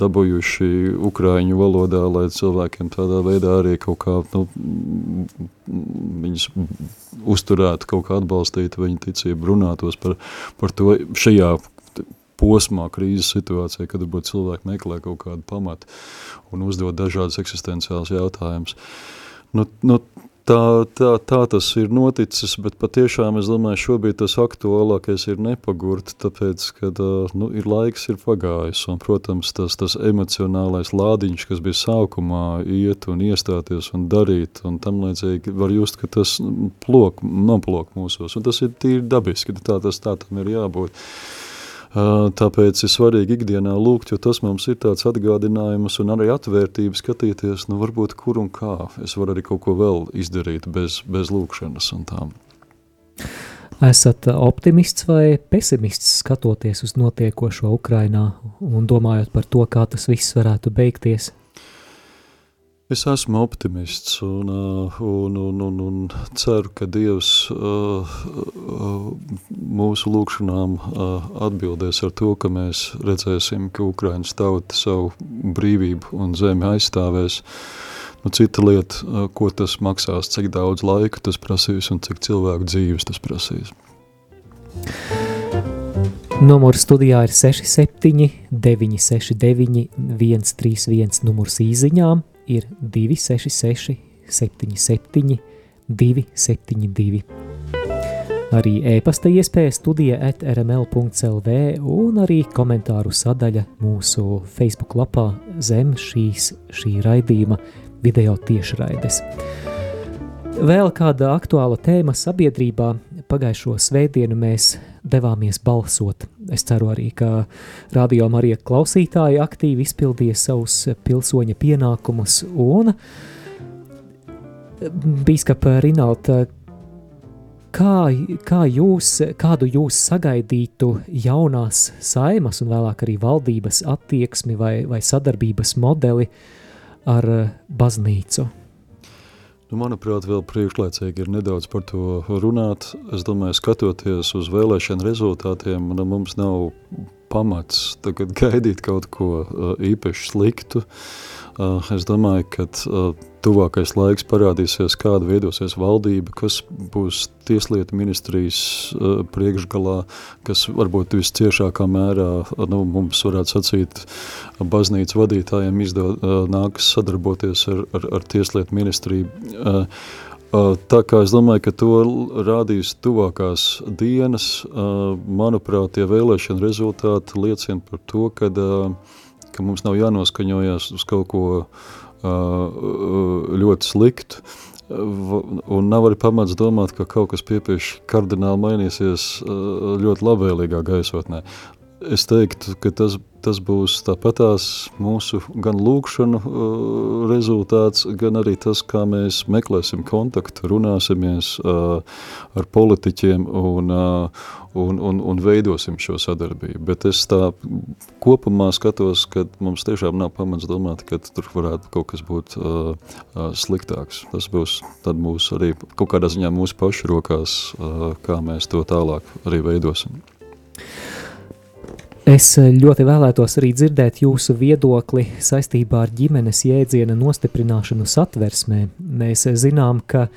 dabūjuši Ukraiņu valodā, lai cilvēkiem tādā veidā arī kaut kā, nu, viņus uzturētu, kaut kā atbalstītu viņu ticību, runātos par, par to šajā posmā, krīzes situācijā, kad varbūt cilvēki meklē kaut kādu pamatu un uzdod dažādas eksistenciālas jautājumus. Nu, nu, tā, tā, tā tas ir noticis, bet patiešām es domāju, šobrīd tas aktuālākais ir nepagurt, tāpēc, kad nu, ir laiks ir pagājis, un, protams, tas, tas emocionālais lādiņš, kas bija sākumā iet un iestāties un darīt, un tam līdzīgi var just, ka tas plok, noplok mūsos, un tas ir tīri dabiski, tā tas tā tam ir jābūt. Tāpēc ir svarīgi ikdienā lūgt, jo tas mums ir tāds atgādinājums un arī atvērtība skatīties, nu varbūt kur un kā. Es varu arī kaut ko vēl izdarīt bez, bez lūkšanas un tām. Esat optimists vai pesimists skatoties uz notiekošo Ukrainā un domājot par to, kā tas viss varētu beigties? Es esmu optimists un, uh, un, un, un, un ceru, ka Dievs uh, uh, mūsu lūkšanām uh, atbildēs ar to, ka mēs redzēsim, ka Ukrainas tauta savu brīvību un zemi aizstāvēs. Nu, cita lieta, ko tas maksās, cik daudz laika tas prasīs un cik cilvēku dzīves tas prasīs. Numurs studijā ir 67 969 131 numurs īziņām ir 266, 77, 272. Arī e-pasta iespēja studija at rml.clv un arī komentāru sadaļa mūsu Facebook lapā zem šīs šī raidījuma video tiešraides. Vēl kāda aktuāla tēma sabiedrībā pagājušo svētdienu mēs devāmies balsot. Es ceru arī, ka radio Marija klausītāji aktīvi izpildīja savus pilsoņa pienākumus un Bīskapa Rinalda, kā, kā jūs, kādu jūs sagaidītu jaunās saimas un vēlāk arī valdības attieksmi vai, vai sadarbības modeli ar baznīcu? Nu, manuprāt, vēl priekšlaicīgi ir nedaudz par to runāt. Es domāju, skatoties uz vēlēšanu rezultātiem, nu, mums nav pamats tagad gaidīt kaut ko īpaši sliktu. Uh, es domāju, ka uh, tuvākais laiks parādīsies, kāda veidosies valdība, kas būs tieslietu ministrijas uh, priekšgalā, kas varbūt visciešākā mērā, nu, mums varētu sacīt, baznīcas vadītājiem izdod, uh, nākas sadarboties ar, ar, ar tieslietu ministriju. Uh, Tā kā es domāju, ka to rādīs tuvākās dienas, manuprāt, tie vēlēšana rezultāti liecina par to, ka, ka mums nav jānoskaņojas uz kaut ko ļoti sliktu. Un nav arī pamats domāt, ka kaut kas piepieši kardināli mainīsies ļoti labvēlīgā gaisotnē. Es teiktu, ka tas, tas būs tāpatās mūsu gan lūkšanu uh, rezultāts, gan arī tas, kā mēs meklēsim kontaktu, runāsimies uh, ar politiķiem un, uh, un, un, un veidosim šo sadarbību. Bet es tā kopumā skatos, ka mums tiešām nav pamats domāt, ka tur varētu kaut kas būt uh, uh, sliktāks. Tas būs tad mūs arī kaut kādā ziņā mūsu pašu rokās, uh, kā mēs to tālāk arī veidosim. Es ļoti vēlētos arī dzirdēt jūsu viedokli saistībā ar ģimenes jēdziena nostiprināšanu satversmē. Mēs zinām, ka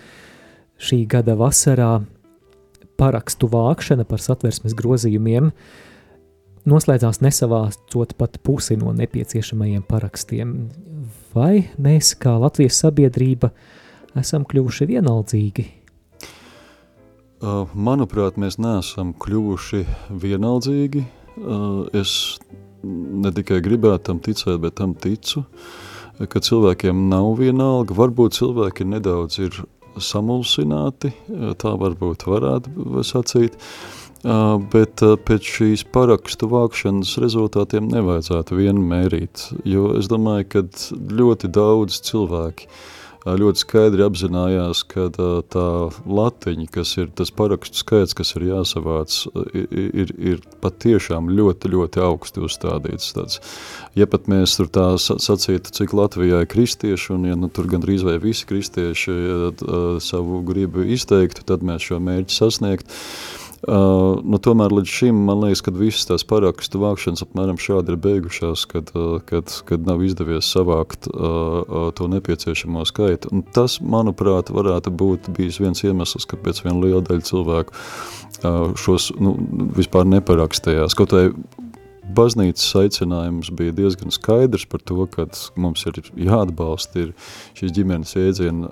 šī gada vasarā parakstu vākšana par satversmes grozījumiem noslēdzās nesavācot pat pusi no nepieciešamajiem parakstiem. Vai mēs, kā Latvijas sabiedrība, esam kļuvuši vienaldzīgi? Uh, manuprāt, mēs neesam kļuvuši vienaldzīgi. Uh, es ne tikai gribētu tam ticēt, bet tam ticu, ka cilvēkiem nav vienalga. Varbūt cilvēki nedaudz ir samulsināti, tā varbūt varētu sacīt, bet pēc šīs parakstu vākšanas rezultātiem nevajadzētu vien mērīt, jo es domāju, ka ļoti daudz cilvēki ļoti skaidri apzinājās, ka tā latiņa, kas ir tas parakstu skaits, kas ir jāsavāc, ir, ir patiešām ļoti, ļoti augsti uzstādīts. Tāds. Ja pat mēs tur tā sacītu, cik Latvijā ir kristieši, un ja nu, tur gandrīz vai visi kristieši savu gribu izteiktu, tad mēs šo mērķi sasniegt. Uh, nu, tomēr līdz šim man liekas, ka visas tās parakstu vākšanas apmēram šādi ir beigušās, kad, uh, kad, kad nav izdevies savākt uh, to nepieciešamo skaitu. Un tas, manuprāt, varētu būt bijis viens iemesls, kāpēc viena liela daļa cilvēku šos nu, vispār neparakstējās. Kaut vai baznīcas aicinājums bija diezgan skaidrs par to, ka mums ir jāatbalsta ir šīs ģimenes jēdzien,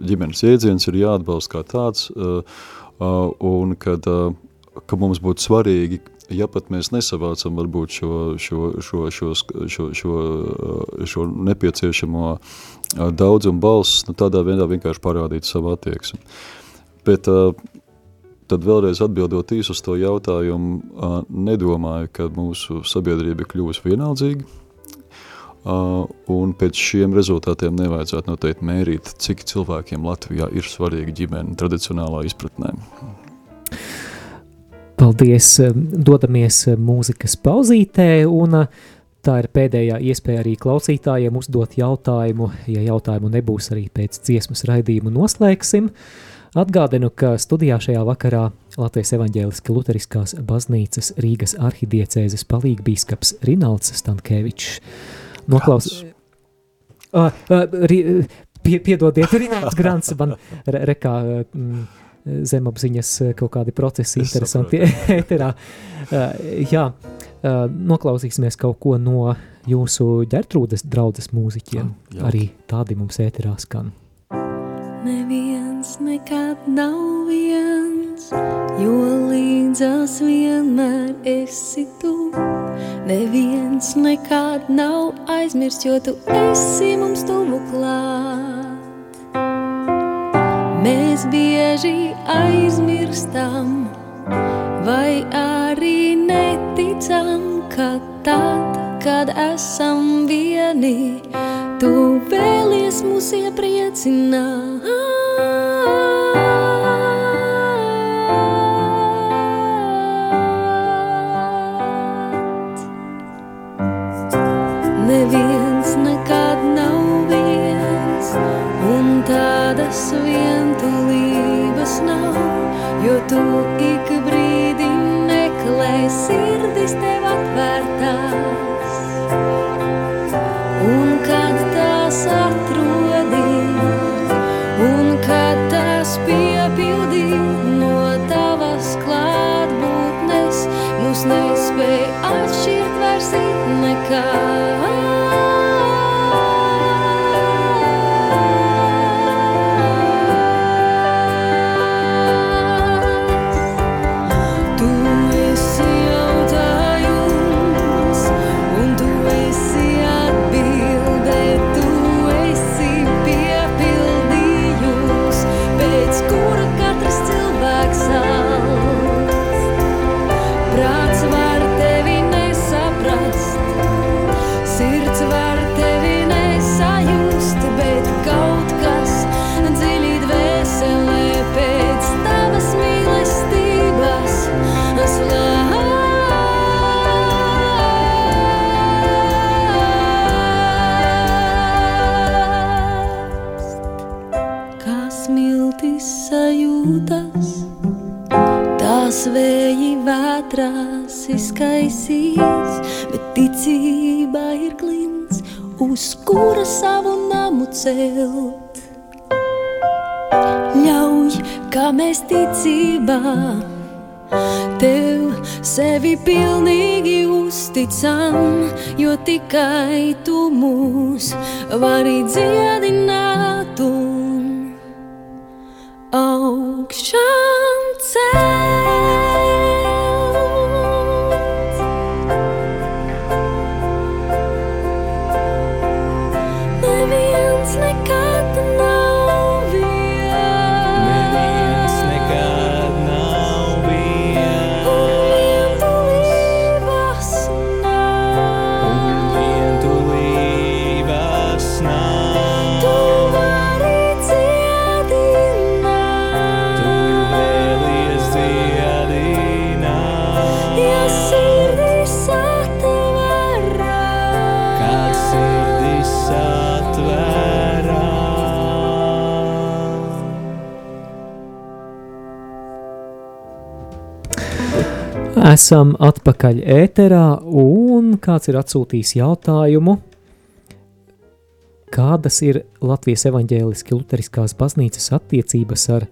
ģimenes jēdziens ir jāatbalsta kā tāds, un kad, ka mums būtu svarīgi, ja pat mēs nesavācam varbūt šo, šo, šo, šo, šo, šo, šo nepieciešamo daudzumu balss, nu, tādā veidā vienkārši parādīt savu attieksmi. Bet tad vēlreiz atbildot īsi uz to jautājumu, nedomāju, ka mūsu sabiedrība kļuvusi vienaldzīga, un pēc šiem rezultātiem nevajadzētu noteikti mērīt, cik cilvēkiem Latvijā ir svarīga ģimene tradicionālā izpratnē. Paldies! Dodamies mūzikas pauzītē, un tā ir pēdējā iespēja arī klausītājiem uzdot jautājumu. Ja jautājumu nebūs arī pēc dziesmas raidījumu noslēgsim. Atgādinu, ka studijā šajā vakarā Latvijas evaņģēliski luteriskās baznīcas Rīgas arhidiecēzes palīgbīskaps Rinalds Stankēvičs. Noklaus... Uh, uh, pie, piedodiet, *laughs* Rinalds *laughs* Grants, man re, rekā... Mm, zemapziņas kaut kādi procesi es interesanti ēterā. *laughs* Uh, jā, uh, noklausīsimies kaut ko no jūsu ģertrūdes draudzes mūziķiem. Ah, Arī tādi mums ēterā skan. Neviens nekad nav viens, jo līdzās vienmēr esi tu. Neviens nekad nav aizmirst, jo tu esi mums tuvu klāt. Mēs bieži aizmirstam, vai arī neticam, ka tad, kad esam vieni, tu vēlies mūs iepriecināt. Tu izkaisīs, bet ticībā ir klints, uz kura savu namu celt. Ļauj, kā mēs ticībā tev sevi pilnīgi uzticam, jo tikai tu mūs vari dziedināt un augšām celt. Esam atpakaļ ēterā, un kāds ir atsūtījis jautājumu, kādas ir Latvijas evaņģēliski luteriskās baznīcas attiecības ar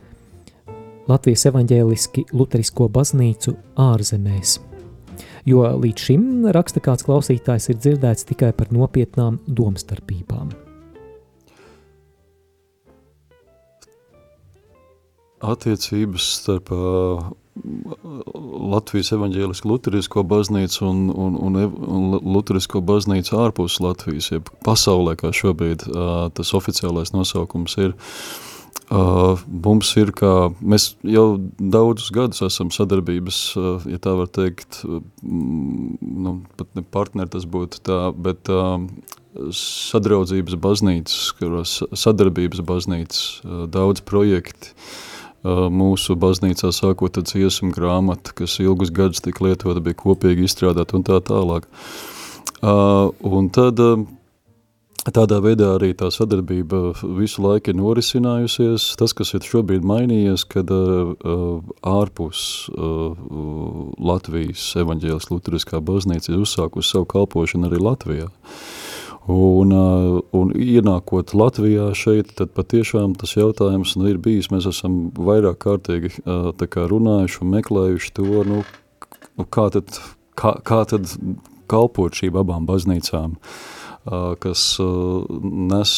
Latvijas evaņģēliski luterisko baznīcu ārzemēs. jo līdz šim raksta kāds klausītājs ir dzirdēts tikai par nopietnām domstarpībām. Attiecības starp uh, Latvijas evaņģēlisku luterisko baznīcu un, un, un, un luterisko baznīcu ārpus Latvijas, jeb pasaulē, kā šobrīd uh, tas oficiālais nosaukums ir. Uh, mums ir kā, mēs jau daudzus gadus esam sadarbības, uh, ja tā var teikt, uh, nu, pat ne partneri tas būtu tā, bet uh, sadraudzības baznīcas, sadarbības baznīcas, uh, daudz projekti, uh, mūsu baznīcā sākot dziesmu grāmatu, kas ilgus gadus tika lietota, bija kopīgi izstrādāt un tā tālāk. Un tad tādā veidā arī tā sadarbība visu laiku ir norisinājusies. Tas, kas ir šobrīd mainījies, kad ārpus Latvijas evaņģēlis Luteriskā baznīca ir uzsākusi savu kalpošanu arī Latvijā. Un, uh, un ienākot Latvijā šeit, tad patiešām tas jautājums nu, ir bijis, mēs esam vairāk kārtīgi uh, kā runājuši un meklējuši to, nu, nu kā, tad, kā, kā tad kalpot šīm abām baznīcām, uh, kas nes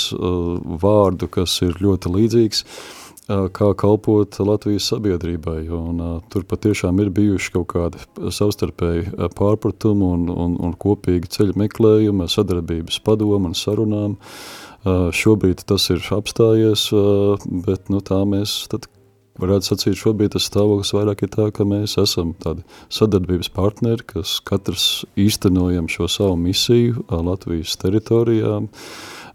vārdu, kas ir ļoti līdzīgs, kā kalpot Latvijas sabiedrībai. Un, uh, tur patiešām ir bijuši kaut kādi savstarpēji pārpratumi un, un, un kopīgi ceļu meklējumi, sadarbības padomu un sarunām. Uh, šobrīd tas ir apstājies, uh, bet nu, tā mēs tad varētu sacīt, šobrīd tas stāvoklis vairāk ir tā, ka mēs esam tādi sadarbības partneri, kas katrs īstenojam šo savu misiju Latvijas teritorijām,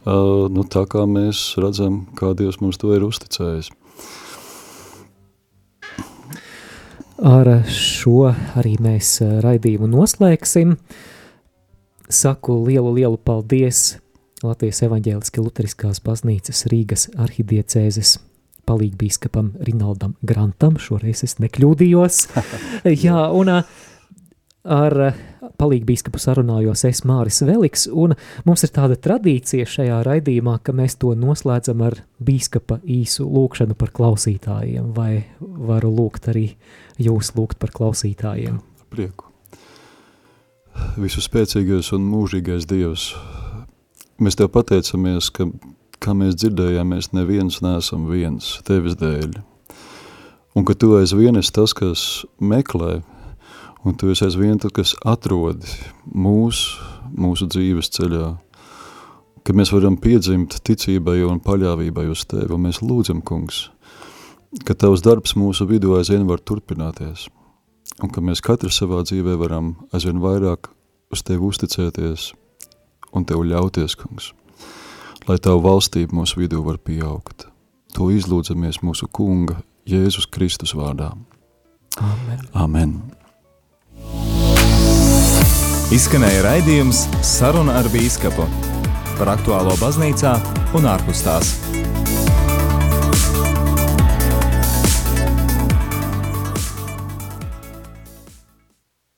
nu, tā kā mēs redzam, kā Dievs mums to ir uzticējis. Ar šo arī mēs raidījumu noslēgsim. Saku lielu, lielu paldies Latvijas evaņģēliski luteriskās baznīcas Rīgas arhidiecēzes palīgbīskapam Rinaldam Grantam, šoreiz es nekļūdījos. *laughs* Jā, un uh, ar eh, palīgu bīskapu sarunājos es Māris Veliks, un mums ir tāda tradīcija šajā raidījumā, ka mēs to noslēdzam ar bīskapa īsu lūkšanu par klausītājiem, vai varu lūgt arī jūs lūgt par klausītājiem? Prieku. Visu spēcīgais un mūžīgais Dievs, mēs Tev pateicamies, ka, kā mēs dzirdējām, mēs neviens neesam viens Tevis dēļ, un ka Tu aizvien esi tas, kas meklē, un tu esi aizvien tas, kas atrod mūs, mūsu dzīves ceļā, ka mēs varam piedzimt ticībai un paļāvībai uz Tevi, un mēs lūdzam, kungs, ka Tavs darbs mūsu vidū aizvien var turpināties, un ka mēs katru savā dzīvē varam aizvien vairāk uz Tevi uzticēties un Tev ļauties, kungs, lai Tavu valstību mūsu vidū var pieaugt. To izlūdzamies mūsu kunga Jēzus Kristus vārdā. Amen. Amen. Izskanēja raidījums Saruna ar Bīskapu par aktuālo baznīcā un ārpus tās.